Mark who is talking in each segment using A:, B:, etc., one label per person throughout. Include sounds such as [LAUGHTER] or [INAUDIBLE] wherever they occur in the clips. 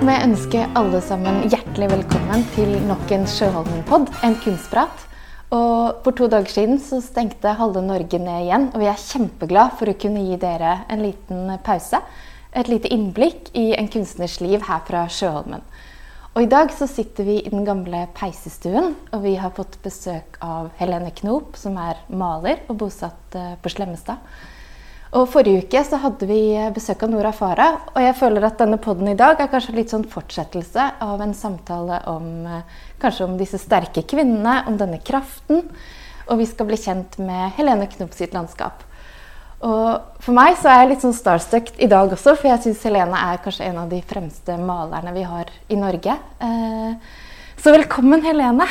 A: må jeg ønske alle sammen hjertelig velkommen til nok en Sjøholmen-pod, en kunstprat. Og For to dager siden så stengte halve Norge ned igjen, og vi er kjempeglad for å kunne gi dere en liten pause. Et lite innblikk i en kunstners liv her fra Sjøholmen. Og I dag så sitter vi i den gamle peisestuen, og vi har fått besøk av Helene Knop, som er maler og bosatt eh, på Slemmestad. Og Forrige uke så hadde vi besøk av Nora Farah. Og jeg føler at denne poden i dag er kanskje litt sånn fortsettelse av en samtale om eh, kanskje om disse sterke kvinnene, om denne kraften. Og vi skal bli kjent med Helene Knop sitt landskap. Og for meg så er jeg litt sånn starstuck i dag også, for jeg syns Helene er kanskje en av de fremste malerne vi har i Norge. Eh, så velkommen, Helene.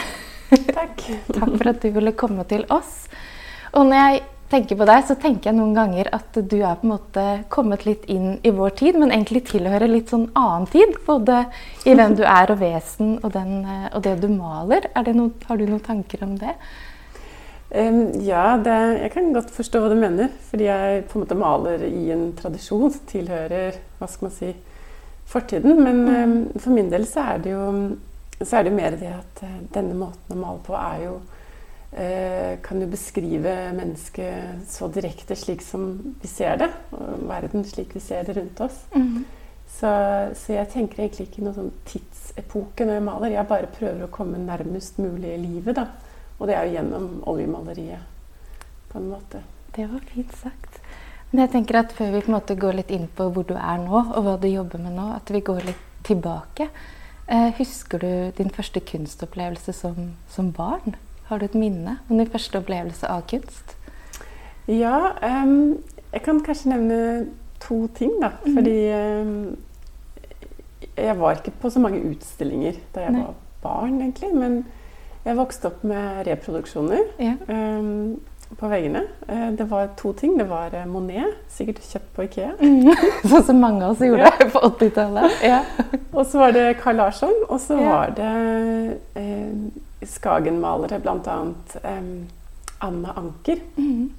B: Takk. [LAUGHS]
A: Takk for at du ville komme til oss. Og når jeg tenker på deg, så tenker jeg noen ganger at du er på en måte kommet litt inn i vår tid, men egentlig tilhører litt sånn annen tid. Både i hvem du er og vesen og, den, eh, og det du maler. Noe, har du noen tanker om det?
B: Um, ja, det, jeg kan godt forstå hva du mener. Fordi jeg på en måte maler i en tradisjon tilhører hva skal man si, fortiden. Men um, for min del så er det jo så er det mer det at uh, denne måten å male på er jo Eh, kan du beskrive mennesket så direkte slik som vi ser det. Og verden slik vi ser det rundt oss. Mm. Så, så, jeg tenker egentlig ikke noen sånn tidsepoke når jeg maler. Jeg bare prøver å komme nærmest mulig i livet. da. Og det er jo gjennom oljemaleriet, på en måte.
A: Det var fint sagt. Men jeg tenker at før vi på en måte går litt inn på hvor du er nå, og hva du jobber med nå, at vi går litt tilbake. Eh, husker du din første kunstopplevelse som, som barn? Har du et minne om din første opplevelse av kunst?
B: Ja, um, jeg kan kanskje nevne to ting, da. Mm. Fordi um, jeg var ikke på så mange utstillinger da jeg Nei. var barn, egentlig. Men jeg vokste opp med reproduksjoner ja. um, på veggene. Uh, det var to ting. Det var uh, Monet, sikkert kjøpt på Ikea. Mm. [LAUGHS]
A: sånn som mange av oss gjorde ja. på 80-tallet. Ja. [LAUGHS]
B: og så var det Carl Larsson, og så var det uh, Skagen-malere, bl.a. Um, Anna Anker. Mm.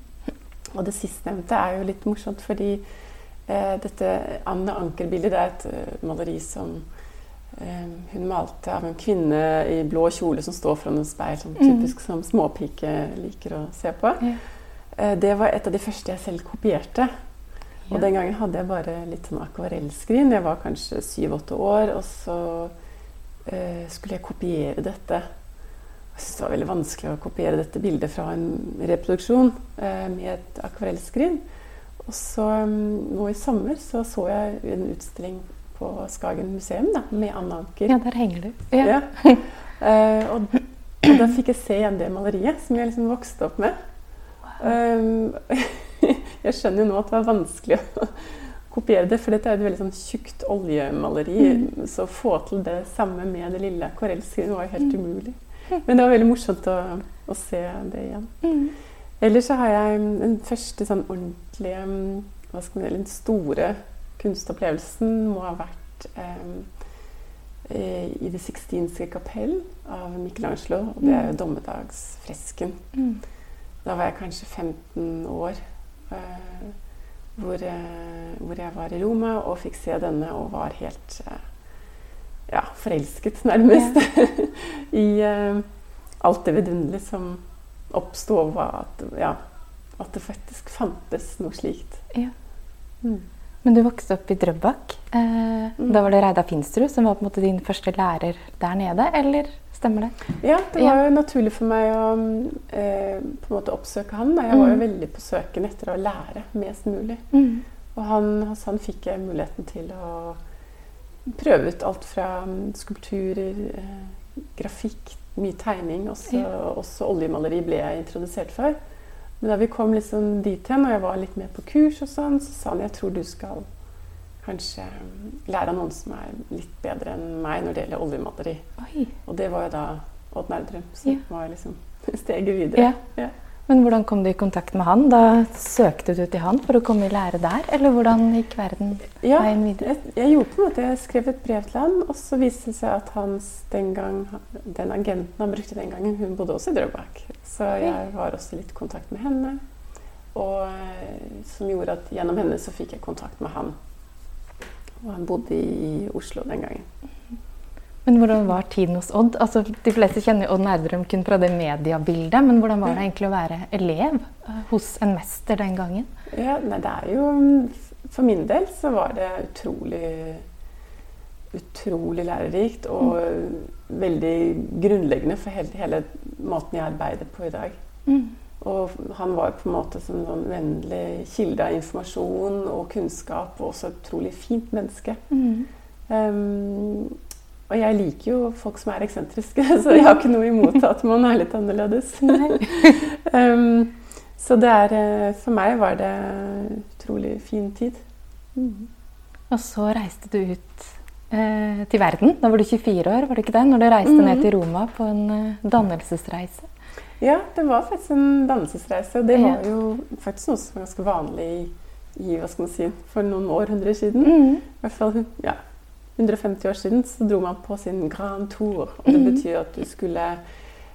B: Og det sistnevnte er jo litt morsomt, fordi uh, dette Anne Anker-bildet er et uh, maleri som um, hun malte av en kvinne i blå kjole som står foran et speil, sånn typisk mm. som småpike liker å se på. Ja. Uh, det var et av de første jeg selv kopierte. Ja. Og den gangen hadde jeg bare litt sånn akvarellskrin. Jeg var kanskje syv-åtte år, og så skulle jeg kopiere dette jeg syntes det var veldig vanskelig å kopiere dette bildet fra en reproduksjon eh, med et akvarellskrin. Og så um, nå i sommer så, så jeg en utstilling på Skagen museum da, med Anna Anker.
A: Ja, der henger du. Ja.
B: ja. eh, og, og, da fikk jeg se igjen det maleriet som jeg liksom vokste opp med. Um, [LAUGHS] jeg skjønner jo nå at det var vanskelig å kopiere det, for dette er et veldig sånn tjukt oljemaleri. Mm. Så å få til det samme med det lille akvarellskrinet var jo helt mm. umulig. [LAUGHS] Men det var veldig morsomt å, å se det igjen. Mm. Ellers så har jeg den første sånn ordentlige hva skal man Den store kunstopplevelsen må ha vært eh, i Det sixtinske kapell av Michelangelo. Og det er jo mm. dommedagsfresken. Mm. Da var jeg kanskje 15 år. Eh, hvor, eh, hvor, jeg var i Roma og fikk se denne og var helt uh, ja, forelsket, nærmest, ja. [LAUGHS] i uh, alt det vidunderlige som oppsto, og at, ja, at det faktisk fantes noe slikt. Ja.
A: Mm. Men du vokste opp i Drøbak. Eh, mm. Da var det Reidar Finsterud som var på en måte din første lærer der nede, eller stemmer det?
B: Ja, det var jo naturlig for meg å eh, på en måte oppsøke han. Da. Jeg var jo mm. veldig på søken etter å lære mest mulig. Mm. Og han, hos han fikk jeg muligheten til å prøve ut alt fra skulpturer, eh, grafikk, mye tegning. Også, ja. også, oljemaleri ble jeg introdusert for. Men da vi kom liksom dit hen, og jeg var litt med på kurs, og sånn, så sa han jeg tror du skal kanskje mm, lære av noen som er litt bedre enn meg når det gjelder oljemaleri. Oi. Og det var jo da Odd Nerdrum, som ja. var liksom [LAUGHS] steget videre. Ja.
A: Men hvordan kom du i kontakt med han? Da søkte du til han for å komme i lære der? Eller hvordan gikk verden
B: ja, veien videre? Jeg, jeg, gjorde på en måte, jeg skrev et brev til han, og så viste det seg at hans, den, gang, den agenten han brukte den gangen, hun bodde også i Drøbak. Så jeg var også litt i kontakt med henne. Og eh, som gjorde at gjennom henne så fikk jeg kontakt med han. Og han bodde i Oslo den gangen.
A: Men hvordan var tiden hos Odd? Altså, de fleste kjenner Odd Nærdrum kun fra det mediebildet. Men hvordan var det egentlig å være elev eh, hos en mester den gangen?
B: Ja, nei, det er jo For min del så var det utrolig utrolig lærerikt og mm. veldig grunnleggende for hele, hele, måten jeg arbeider på i dag. Mm. Og han var på en måte som en vennlig kilde av informasjon og kunnskap, og også et utrolig fint menneske. Mm. Um, og jeg liker jo folk som er eksentriske, [LAUGHS] så jeg har ikke noe imot at man er litt annerledes. [LAUGHS] [LAUGHS] um, så det er eh, For meg var det utrolig fin tid.
A: Mm. Og så reiste du ut eh, til verden. Da var du 24 år, var det ikke det? Når du reiste mm. ned til Roma på en uh, dannelsesreise.
B: Ja, det var faktisk en dannelsesreise. Og det var jo faktisk noe som var ganske vanlig i, i hva skal man si, for noen århundrer siden. Mm. I hvert fall ja, 150 år siden så dro man på sin grand tour. Og det mm. betyr at du skulle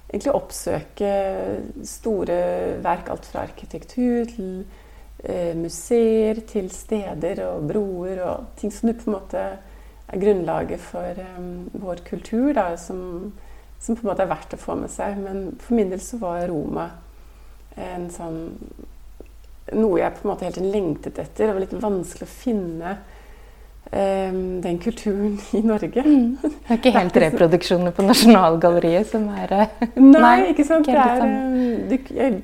B: egentlig oppsøke store verk, alt fra arkitektur til eh, museer, til steder og broer og ting som du på en måte er grunnlaget for um, vår kultur, da, som, som, på en måte er verdt å få med seg. Men for min del så var Roma en sånn noe jeg på en måte helt lengtet etter. Det var litt vanskelig å finne den kulturen [LAUGHS] i Norge. Mm.
A: Det er ikke helt reproduksjoner på Nasjonalgalleriet som er
B: uh, Nei, [LAUGHS] nei, ikke sant. Ikke er, du, jeg,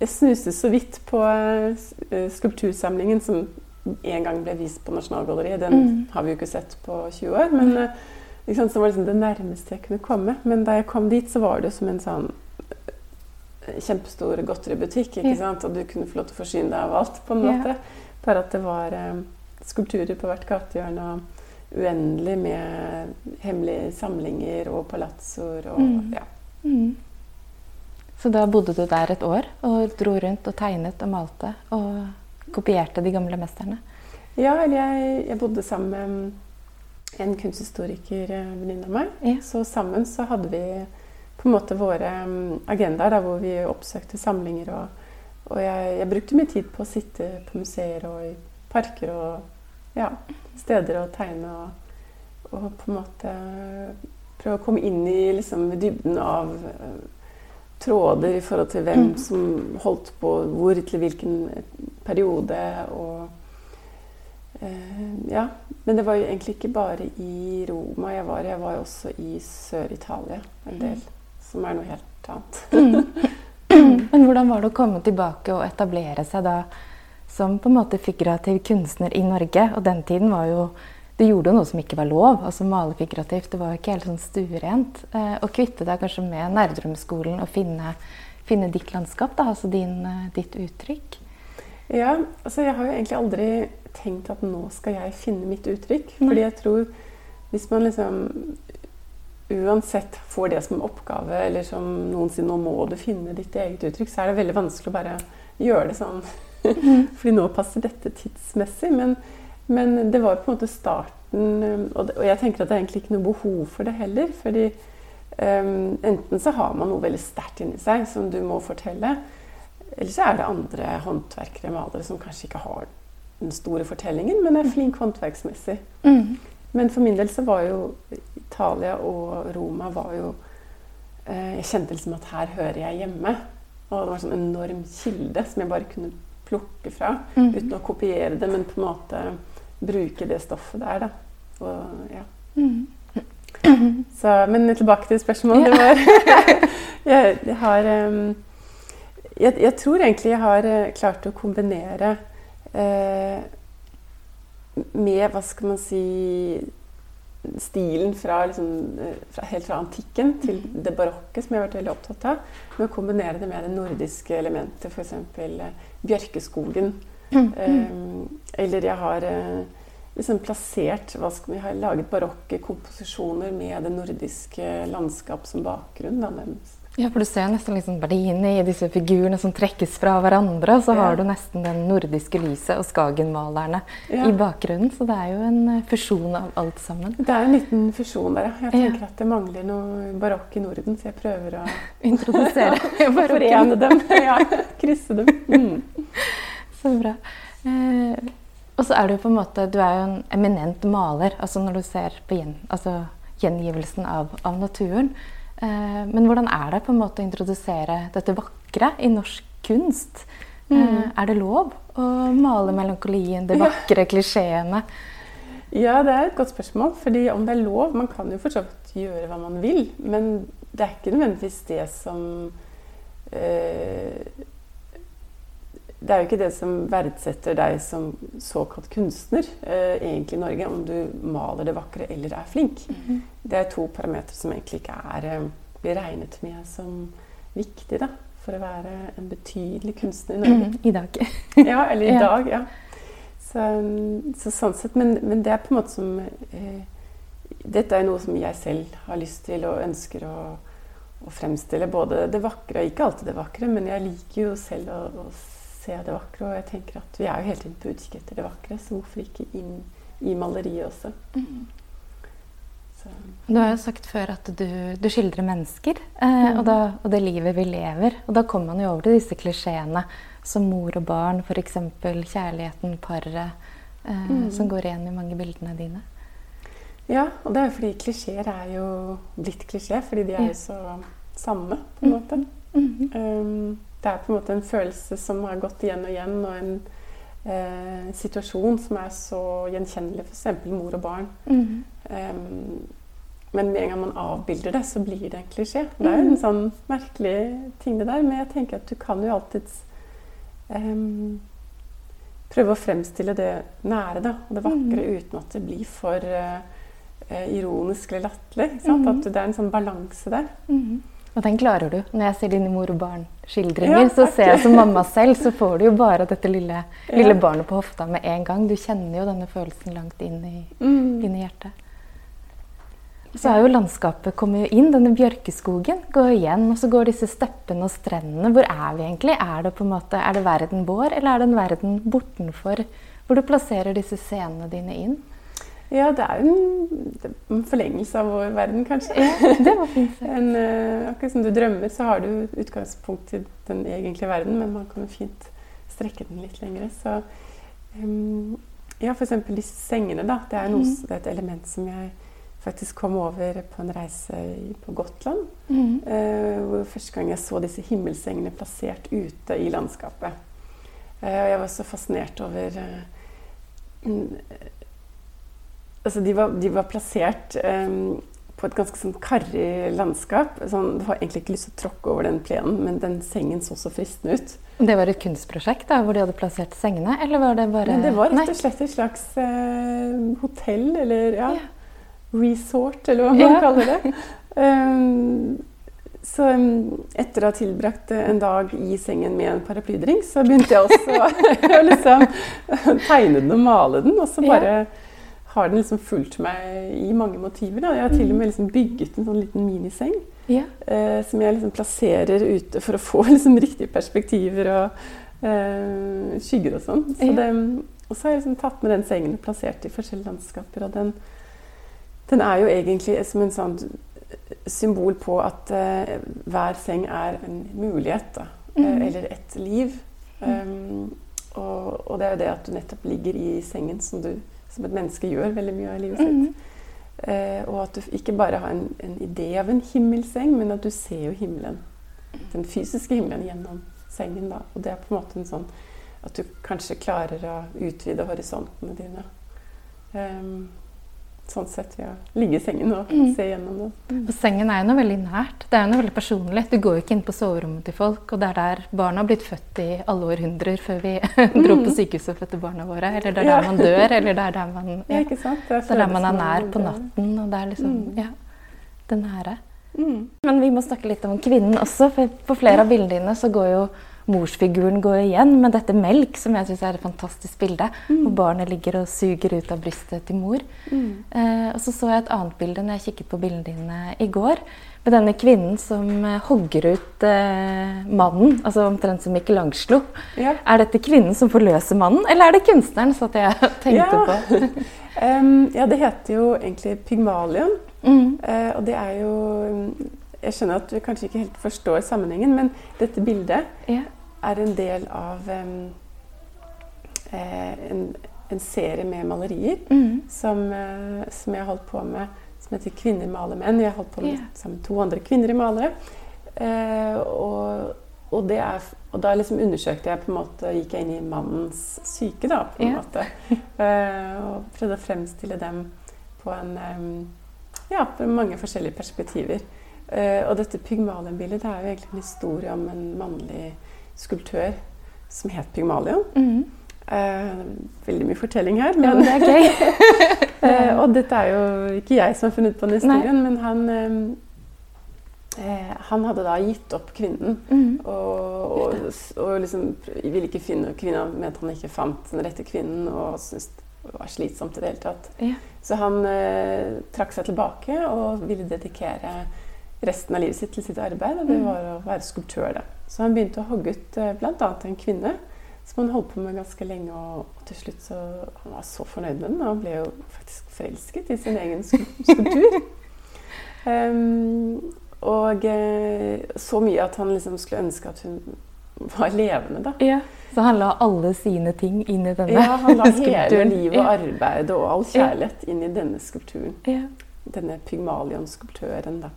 B: jeg snuste så vidt på uh, skulptursamlingen som en gang ble vist på Nasjonalgalleriet. Den mm. har vi jo ikke sett på 20 år. Men sant, så var det liksom det nærmeste jeg kunne komme. Men da jeg kom dit, så var det som en sånn kjempestor godteributikk. ikke sant? Og du kunne få lov til å forsyne deg av alt, på en måte. Bare at det var um, skulpturer på hvert gatehjørne. og Uendelig med hemmelige samlinger og palazzoer og mm. ja. Mm.
A: Så da bodde du der et år og dro rundt og tegnet og malte og kopierte de gamle mesterne?
B: Ja, jeg, jeg bodde sammen med en kunsthistoriker, eh, venninne av meg. Ja. Så sammen så hadde vi på en måte våre agendaer da, hvor vi oppsøkte samlinger. Og, og jeg, jeg, brukte mye tid på å sitte på museer og i parker og ja, steder å tegne. Og, og, på en måte prøve å komme inn i liksom, dybden av uh, tråder i forhold til hvem mm. som holdt på hvor til hvilken periode. Og uh, ja. Men det var jo egentlig ikke bare i Roma jeg var. Jeg var også i Sør-Italia en del. Som er noe helt annet.
A: Mm. [LAUGHS] Men hvordan var det å komme tilbake og etablere seg da som på en måte figurativ kunstner i Norge. Og den tiden var jo Du gjorde noe som ikke var lov. altså Male figurativt. Det var ikke helt sånn stuerent. Eh, å kvitte deg kanskje med Nerdrumskolen og finne, finne ditt landskap, da, altså din, eh, ditt uttrykk.
B: Ja, altså jeg har jo egentlig aldri tenkt at nå skal jeg finne mitt uttrykk. Nei. Fordi jeg tror hvis man liksom uansett får det som oppgave, eller som noen sier nå må du finne ditt eget uttrykk, så er det veldig vanskelig å bare gjøre det sånn [LAUGHS] Fordi nå passer dette tidsmessig. Men, men, det var på en måte starten. Um, og, jeg tenker at det er egentlig ikke noe behov for det heller. fordi um, enten så har man noe veldig sterkt inni seg som du må fortelle. Eller så er det andre håndverkere, malere, som kanskje ikke har den store fortellingen, men er flink håndverksmessig. Mm. Men for min del så var jo Italia og Roma var jo eh, Jeg kjente liksom at her hører jeg hjemme. Og det var en sånn enorm kilde som jeg bare kunne plukke fra. Mm. Uten å kopiere det, men på en måte bruke det stoffet der. Da. Og, ja. Mm. Så, men tilbake til spørsmålet. Ja. [LAUGHS] jeg, jeg, har jeg, jeg, tror egentlig jeg har uh, klart å kombinere eh, med Hva skal man si stilen fra, liksom, eh, fra, helt fra antikken til mm. det barokke, som jeg har vært veldig opptatt av. Med å kombinere det med det nordiske elementet, f.eks. Eh, bjørkeskogen. Mm. Eh, eller jeg har eh, liksom plassert hva skal vi, Jeg har laget barokke komposisjoner med det nordiske landskap som bakgrunn. Da, nærmest.
A: Ja, for du ser nesten liksom Berlini i disse figurene som trekkes fra hverandre. Og så ja. har du nesten den nordiske lyset og Skagenmalerne ja. i bakgrunnen. Så det er jo en eh, fusjon av alt sammen.
B: Det er en liten fusjon der, ja. Jeg tenker at det mangler noe barokk i Norden, så jeg prøver å [LAUGHS]
A: Introdusere [LAUGHS]
B: Forene dem. [LAUGHS] ja, krysse dem. Mm.
A: Så bra. Eh, Og så er du på en måte, du er jo en eminent maler altså når du ser på gjen, altså gjengivelsen av, av naturen. Eh, men hvordan er det på en måte å introdusere dette vakre i norsk kunst? Eh,
B: Mm.
A: er det lov å male melankolien, de vakre klisjeene?
B: Ja, det er et godt spørsmål. fordi om det er lov Man kan jo for så vidt gjøre hva man vil, men det er ikke nødvendigvis det som eh, Det er jo ikke det som verdsetter deg som såkalt kunstner eh, egentlig i Norge, om du maler det vakre eller er flink. Det er to parametere som egentlig ikke er, eh, blir regnet med som viktig da, for å være en betydelig kunstner i Norge.
A: Mm, I dag. [LAUGHS]
B: Ja, eller i
A: Ja.
B: dag, ja. Så, så sånn sett, men, men det er på en måte som eh, Dette er noe som jeg selv har lyst til og ønsker å, å fremstille. Både det vakre, og ikke alltid det vakre, men jeg liker jo selv å, å se det vakre. Og jeg tenker at vi er jo hele tiden på utkikk etter det vakre, så hvorfor ikke inn i maleriet også? Så,
A: Du har jo sagt før at du, du skildrer mennesker, eh, og, da, og det livet vi lever. Og da kommer man jo over til disse klisjeene som mor og barn, f.eks. kjærligheten, paret, eh,
B: Mm.
A: som går igjen i mange bildene dine.
B: ja, og det er jo fordi klisjeer er jo blitt klisjé, fordi de er jo så samme, på en måte.
A: Mhm.
B: Um, det er på en måte en følelse som har gått igjen og igjen, og en eh, situasjon som er så gjenkjennelig, f.eks. mor og barn.
A: Mm.
B: Um, men med en gang man avbilder det, så blir det en klisjé. Det er jo en sånn merkelig ting, det der. Men jeg tenker at du kan jo alltids um, prøve å fremstille det nære da, og det vakre uten at det blir for eh, ironisk eller latterlig. Mm.
A: Mhm.
B: At det er en sånn balanse der.
A: Mhm. Og den klarer du. Når jeg ser dine mor og barn-skildringer,
B: Ja,
A: så ser jeg som mamma selv, så får du jo bare dette lille,
B: Ja.
A: lille barnet på hofta med en gang. Du kjenner jo denne følelsen langt inn i,
B: Mm.
A: inn i hjertet. Så er jo landskapet kommet inn. Denne bjørkeskogen går igjen. Og så går disse steppene og strendene. Hvor er vi egentlig? Er det måte, er det verden vår, eller er det en verden bortenfor? Hvor du plasserer disse scenene dine inn?
B: Ja, det er jo en, en forlengelse av vår verden, kanskje.
A: Ja, Det var fint. [LAUGHS]
B: En, eh, akkurat som du drømmer, så har du utgangspunkt i den egentlige verden, men man kan jo fint strekke den litt lengre. Så um, ja, f.eks. disse sengene, da. Det er, noe, mm. det er et element som jeg faktisk kom over på en reise i, på Gotland.
A: Mm.
B: Uh, hvor første gang jeg så disse himmelsengene plassert ute i landskapet. Uh, og jeg var så fascinert over mm, Altså, de var, de var plassert um, på et ganske sånn karrig landskap. Sånn, du har egentlig ikke lyst til å tråkke over den plenen, men den sengen så så fristende ut.
A: Det var et kunstprosjekt da, hvor de hadde plassert sengene? Eller var det bare
B: Men det var rett og slett et slags uh, hotell, eller ja,
A: Ja.
B: resort, eller hva man
A: Ja.
B: kaller det. Um, så um, etter å ha tilbrakt eh, en dag i sengen med en paraplydrink, så begynte jeg også [LAUGHS] å liksom tegne den og male den. Og så
A: Ja.
B: Har den liksom fulgt meg i mange motiver. Da. Jeg har til og med liksom bygget en sånn liten miniseng
A: Ja.
B: eh, som jeg liksom plasserer ute for å få [LAUGHS] liksom riktige perspektiver og eh, skygger og sånn. Så
A: Ja.
B: det- og så har jeg liksom tatt med den sengen og plassert i forskjellige landskaper. Og den, den er jo egentlig som en sånn symbol på at eh, hver seng er en mulighet, da. Eh,
A: Mhm.
B: eller et liv. Um, og, og det er jo det at du nettopp ligger i sengen, som, du, som et menneske gjør veldig mye av livet sitt.
A: Mm.
B: Eh, og at du ikke bare har en, en idé av en himmelseng, men at du ser jo himmelen. Den fysiske himmelen gjennom sengen. Da. Og det er på en måte en sånn at du kanskje klarer å utvide horisontene dine. Ehm, sånn sett ved å ligge i sengen og
A: Mm.
B: se gjennom det.
A: Og sengen er jo noe veldig nært. Det er jo noe veldig personlig. Du går jo ikke inn på soverommet til folk, og det er der barna har blitt født i alle århundrer før vi [LAUGHS] dro på sykehuset og fødte barna våre. Eller det er der
B: Ja.
A: man dør, eller det er der man
B: Ja,
A: ja,
B: ikke sant?
A: Det er der man er nær på natten, og det er liksom
B: Mm.
A: Ja. Det nære.
B: Mm.
A: Men vi må snakke litt om kvinnen også, for på flere av bildene dine så går jo morsfiguren går igjen med dette melk, som jeg syns er et fantastisk bilde. Hvor barnet ligger og suger ut av brystet til mor.
B: Mm.
A: Eh, og så så jeg et annet bilde når jeg kikket på bildene dine i går. Med denne kvinnen som eh, hogger ut eh, mannen, altså omtrent som Michelangelo.
B: Ja.
A: Er dette kvinnen som forløser mannen, eller er det kunstneren? satt jeg tenkte
B: Ja.
A: på. [LAUGHS]
B: um, ja, det heter jo egentlig Pygmalion.
A: Mm.
B: Uh, og det er jo mm, Jeg skjønner at du kanskje ikke helt forstår sammenhengen, men dette bildet
A: Ja.
B: er en del av eh, en, en serie med malerier
A: Mm.
B: som, uh, som jeg har holdt på med, som heter 'Kvinner maler menn'. Jeg har holdt på med
A: Ja.
B: sammen med to andre kvinnelige malere. Uh, og, og, det er, og da liksom undersøkte jeg på en måte, gikk jeg inn i mannens syke, da, på en
A: Ja.
B: måte. Uh, og prøvde å fremstille dem på en um, Ja, på mange forskjellige perspektiver. Eh, og dette Pygmalion-bildet det er jo egentlig en historie om en mannlig skulptør som het Pygmalion.
A: Mm.
B: Eh, veldig mye fortelling her. Men,
A: det er gøy. [LAUGHS]
B: eh, og dette er jo ikke jeg som har funnet på den historien, men han eh, eh, Han hadde da gitt opp kvinnen.
A: Mm.
B: Og, og, og liksom ville ikke finne kvinna, mente han ikke fant den rette kvinnen, og syntes det var slitsomt i det hele tatt.
A: Ja.
B: Så han eh, trakk seg tilbake og ville dedikere resten av livet sitt til sitt arbeid, og det
A: Mm.
B: var å være skulptør. Da. Så han begynte å hogge ut eh, bl.a. en kvinne som han holdt på med ganske lenge, og, og til slutt så han var så fornøyd med den. og Han ble jo faktisk forelsket i sin egen [LAUGHS] skulptur. um, og eh, så mye at han liksom skulle ønske at hun var levende, da.
A: Ja. Så han la alle sine ting inn i denne skulpturen?
B: Ja, han la [LAUGHS] hele livet og arbeidet og all kjærlighet inn i denne skulpturen.
A: Ja.
B: Denne Pygmalion-skulptøren, da.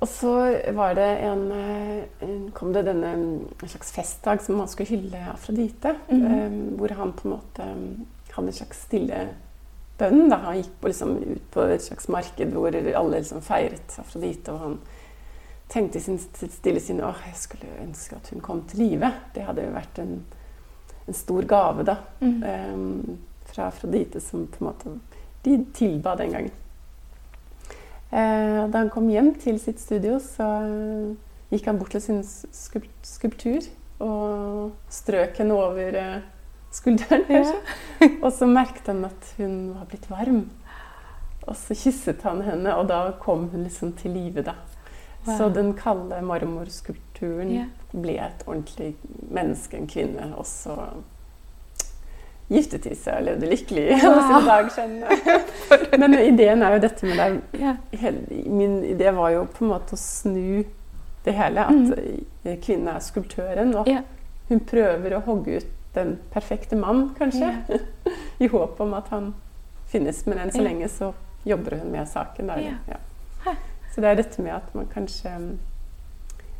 B: Og så var det en, eh, kom det denne en slags festdag som man skulle hylle Afrodite.
A: Mm
B: -hmm. hvor han på en måte eh, hadde en slags stille bønn. Da. Han gikk på, liksom, ut på et slags marked hvor alle liksom feiret Afrodite. Og han tenkte i sin stille sinn åh, jeg skulle ønske at hun kom til live. Det hadde jo vært en, en stor gave, da.
A: Mm.
B: um, fra Afrodite, som på en måte de tilba den gangen. Eh, da han kom hjem til sitt studio, så eh, gikk han bort til sin skulptur og strøk henne over eh, skulderen, kanskje. [LAUGHS] Og så merket han at hun var blitt varm. Og så kysset han henne, og da kom hun liksom til live, da.
A: Wow.
B: Så den kalde marmorskulpturen
A: Ja.
B: ble et ordentlig menneske, en kvinne. Og så giftet de seg og levde lykkelig i alle sine dager. Men ideen er jo dette med deg Min idé var jo på en måte å snu det hele. At eh, kvinnen er skulptøren. Og
A: Mm.
B: Hun prøver å hogge ut den perfekte mann, kanskje. [LAUGHS] I håp om at han finnes. Men enn så lenge så jobber hun med saken. Da. Så det er dette med at man kanskje mm,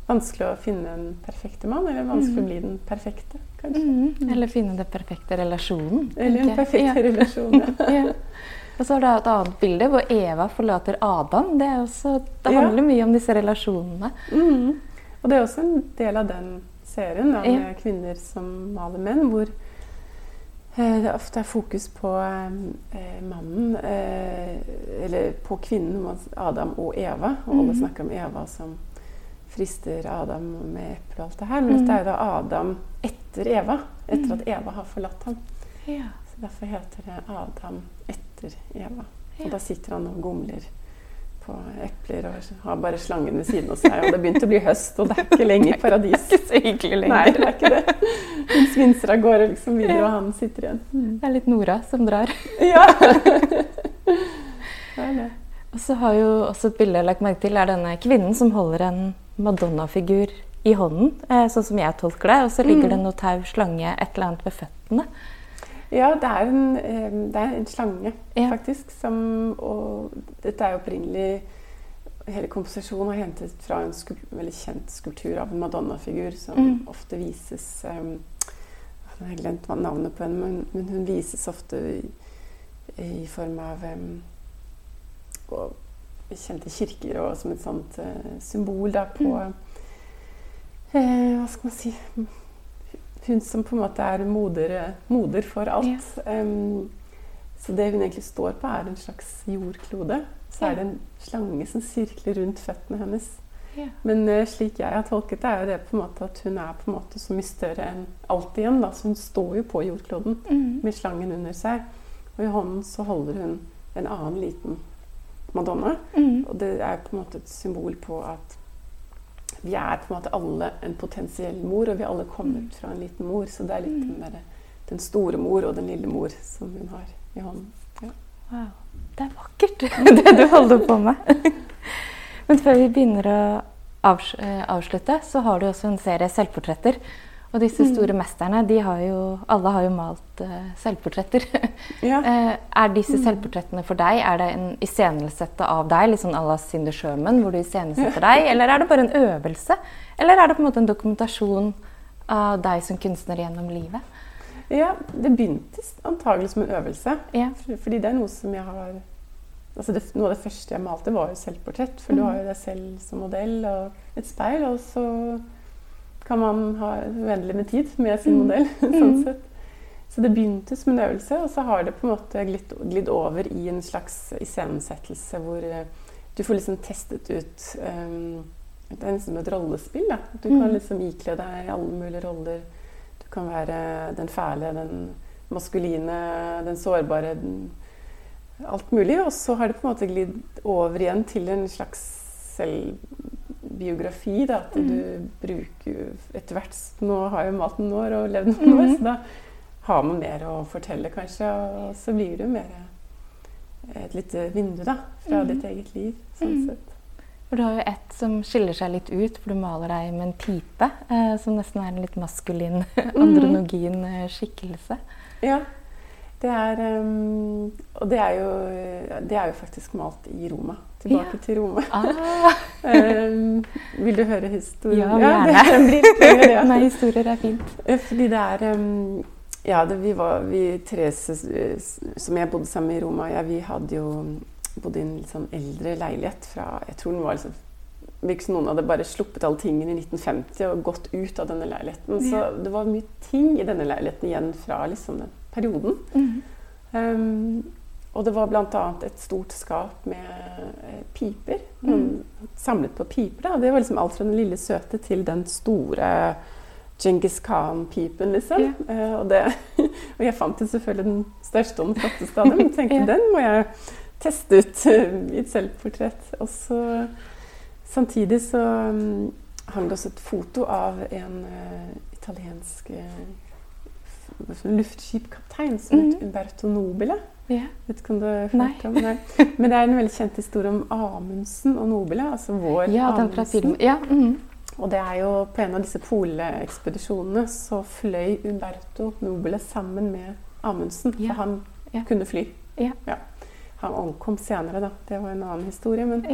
B: Vanskelig å finne en perfekte mann, eller vanskelig å
A: Mhm.
B: bli den perfekte, kanskje.
A: Mm. Eller finne den perfekte relasjonen.
B: Eller en
A: perfekte
B: perfekt
A: Ja.
B: relasjon. Ja. [LAUGHS]
A: ja. Og så har det et annet bilde hvor Eva forlater Adam. Det, er også, det
B: Ja.
A: handler mye om disse relasjonene.
B: Mm. Og det er også en del av den serien da,
A: Ja.
B: med kvinner som maler menn, hvor det det ofte er fokus på eh, mannen, eh, eller på kvinnen, Adam og Eva. Og alle
A: Mhm.
B: snakker om Eva som frister Adam med eple og alt det her. Men
A: mm.
B: dette er jo da Adam etter Eva, etter at Eva har forlatt ham.
A: Ja.
B: Så derfor heter det Adam etter Eva.
A: Ja.
B: Og da sitter han og gomler på epler og har bare slangen ved siden av seg. Og det begynte å bli høst, og det er ikke lenger paradis. [LAUGHS]
A: det er Ikke så hyggelig lenger.
B: Nei, det er ikke det. Hun svinser av gårde liksom videre, og han sitter igjen.
A: Det er litt Nora som drar.
B: Ja. [LAUGHS] det er det.
A: Og så har jo også et bilde jeg har lagt merke til, er denne kvinnen som holder en Madonna-figur i hånden, eh, sånn som jeg tolker det. Og så ligger
B: Mm.
A: det noe tau, slange, et eller annet ved føttene.
B: Ja, det er en, eh, det er en slange,
A: Ja.
B: faktisk. Som, og dette er opprinnelig Hele komposisjonen er hentet fra en skul, veldig kjent skulptur av en Madonna-figur som
A: Mm.
B: ofte vises um, Jeg har glemt navnet på henne, men, men hun vises ofte i, i form av um, og kjente kirker og som et sånt uh, symbol da, på
A: Mm.
B: uh, Hva skal man si Hun som på en måte er moder, moder for alt. Um, så det hun egentlig står på, er en slags jordklode. Så
A: Ja.
B: er det en slange som sirkler rundt føttene hennes.
A: Ja.
B: Men uh, slik jeg har tolket det, er det på en måte at hun er på en måte så mye større enn alt igjen. Da. Så hun står jo på jordkloden
A: Mm.
B: med slangen under seg. Og i hånden så holder hun en annen liten madonna.
A: Mm.
B: Og det er på en måte et symbol på at vi er på en måte alle en potensiell mor, og vi alle kommet fra en liten mor. Så det er litt den, derre- den store mor og den lille mor som hun har i hånden. Ja.
A: Wow. Det er vakkert, [LAUGHS] det du holder på med. Men før vi begynner å eh, avslutte, så har du også en serie selvportretter. Og disse store mesterne, de har jo, alle har jo malt uh, selvportretter. [LAUGHS] Ja. uh, er disse selvportrettene for deg er det en iscenesette av deg, litt sånn à la Cinder Sherman, hvor du iscenesetter deg, eller er det bare en øvelse? Eller er det på en måte en dokumentasjon av deg som kunstner gjennom livet?
B: Ja, det begynte antagelig som en øvelse. Ja. Fordi det er noe som jeg har altså det, Noe av det første jeg malte, var jo selvportrett. For mm. du har jo deg selv som modell og et speil, og så kan man ha uendelig med tid med sin mm. modell. [LAUGHS] sånn mm. sett. Så det begynte som en øvelse, og så har det på en måte glidd, glidd over i en slags iscenesettelse hvor uh, du får liksom testet ut um, Det er nesten som et rollespill. Da. Du kan mm. liksom ikle deg alle mulige roller. Du kan være den fæle, den maskuline, den sårbare, den, alt mulig. Og så har det på en måte glidd over igjen til en slags selv biografi. Da, at du mm. bruker etter hvert Nå har jo maten noen år og levd noen år, mm. så da har man mer å fortelle, kanskje. Og så blir det jo mer et lite vindu da, fra mm. ditt eget liv. sånn sett.
A: For du har jo ett som skiller seg litt ut, for du maler deg med en pipe. Eh, som nesten er en litt maskulin, [LAUGHS] andronogin eh, skikkelse.
B: Ja. Det er, um, og det er, jo, det er, jo, faktisk malt i Roma. Tilbake ja. til Roma. Ah. um, [LAUGHS] vil du høre historien?
A: Ja, gjerne. Ja, det, blir ja. [LAUGHS] Nei, historier er fint.
B: Eh, fordi det er um, Ja, det, vi var vi tre som jeg bodde sammen med i Roma, ja, vi hadde jo bodd i en litt sånn eldre leilighet fra Jeg tror den var liksom virket som noen hadde bare sluppet alle tingene i 1950 og gått ut av denne leiligheten. Så det var mye ting i denne leiligheten igjen fra liksom den perioden. Mm. Um, og det var bl.a. et stort skap med eh, piper. Mm. Samlet på piper. Da. Det var liksom alt fra den lille søte til den store Djengis Khan-pipen, liksom. Yeah. Uh, og, det, [LAUGHS] og, jeg fant jo selvfølgelig den største og den flotteste av dem. [LAUGHS] Og tenkte yeah. den må jeg teste ut uh, i et selvportrett. Og så samtidig så um, hang det også et foto av en uh, italiensk luftskipkaptein som het mm. Umberto Nobile. Yeah. Vet ikke om du har hørt om det? [LAUGHS] Men det er en veldig kjent historie om Amundsen og Nobile. Altså vår
A: ja,
B: Amundsen.
A: Ja, mm.
B: Og det er jo på en av disse polekspedisjonene så fløy Umberto Nobile sammen med Amundsen. Yeah. For han yeah. kunne fly. Ja. Han omkom senere, da. Det var en annen historie. men...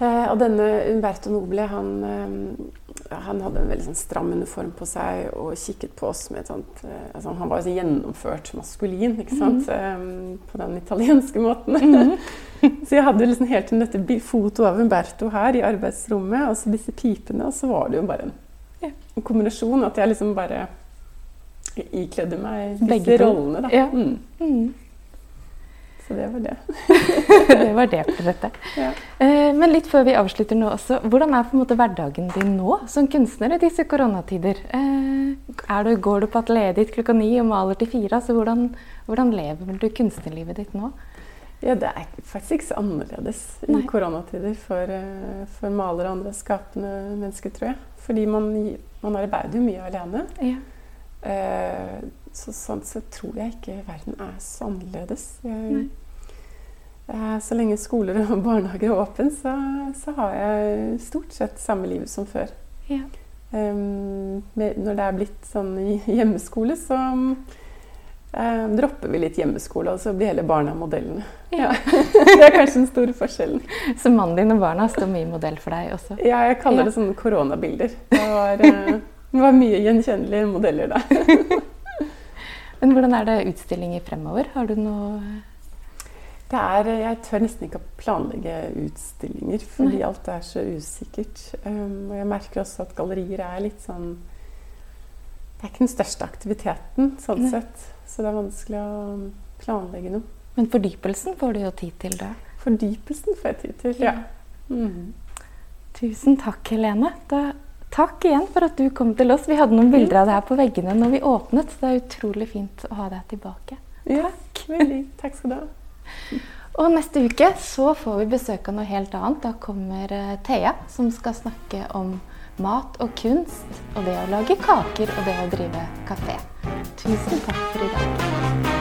B: Eh, og denne Umberto Nobile han, eh, han, hadde en veldig sånn stram uniform på seg og kikket på oss med et sånt eh, altså, Han var så gjennomført maskulin ikke sant? Mm. på den italienske måten. Mm. [LAUGHS] så jeg hadde liksom helt til dette fotoet av Umberto her i arbeidsrommet, og så disse pipene, og så var det jo bare en, en kombinasjon. At jeg liksom bare ikledde meg disse rollene. da. Ja. Mm. Så det var det. [LAUGHS]
A: det var det portrettet. Ja. Eh, men litt før vi avslutter nå også, hvordan er på en måte hverdagen din nå som kunstner i disse koronatider? Eh, du, går du på atelieret ditt klokka ni og maler til fire? Altså, hvordan, hvordan lever du kunstnerlivet ditt nå?
B: Ja, Det er faktisk ikke så annerledes i Nei. koronatider for, eh, for malere og andre skapende mennesker, tror jeg. Fordi man, man arbeider jo mye alene. Ja. Eh, så sånn sett tror jeg ikke verden er så annerledes. Jeg, Eh, så lenge skoler og [LAUGHS] barnehager er åpne, så, så, har jeg stort sett samme liv som før. Ja. Um, når det er blitt sånn [LAUGHS] hjemmeskole, så um, dropper vi litt hjemmeskole, og så blir hele barna modellene. Ja. [LAUGHS] det er kanskje den store forskjellen.
A: Så mannen din og barna står mye modell for deg også?
B: Ja, jeg kaller det sånne koronabilder. Det var, uh, var mye gjenkjennelige modeller da.
A: Men hvordan er det utstillinger fremover? Har du noe
B: er, jeg tør nesten ikke å planlegge utstillinger, fordi Nei. alt er så usikkert. Um, og jeg merker også at gallerier er litt sånn Det er ikke den største aktiviteten, sånn Nei. sett. Så det er vanskelig å planlegge noe.
A: Men fordypelsen får du jo tid til, da?
B: Fordypelsen får jeg tid til, ja. Mm.
A: Tusen takk, Helene. Da, takk igjen for at du kom til oss. Vi hadde noen bilder av deg her på veggene når vi åpnet, så det er utrolig fint å ha deg tilbake.
B: Takk. [LAUGHS] Ja. Takk skal du ha. [LAUGHS]
A: Og neste uke så får vi besøk av noe helt annet. Da kommer eh, Thea, som skal snakke om mat og kunst. Og det å lage kaker og det å drive kafé. Tusen takk for i dag.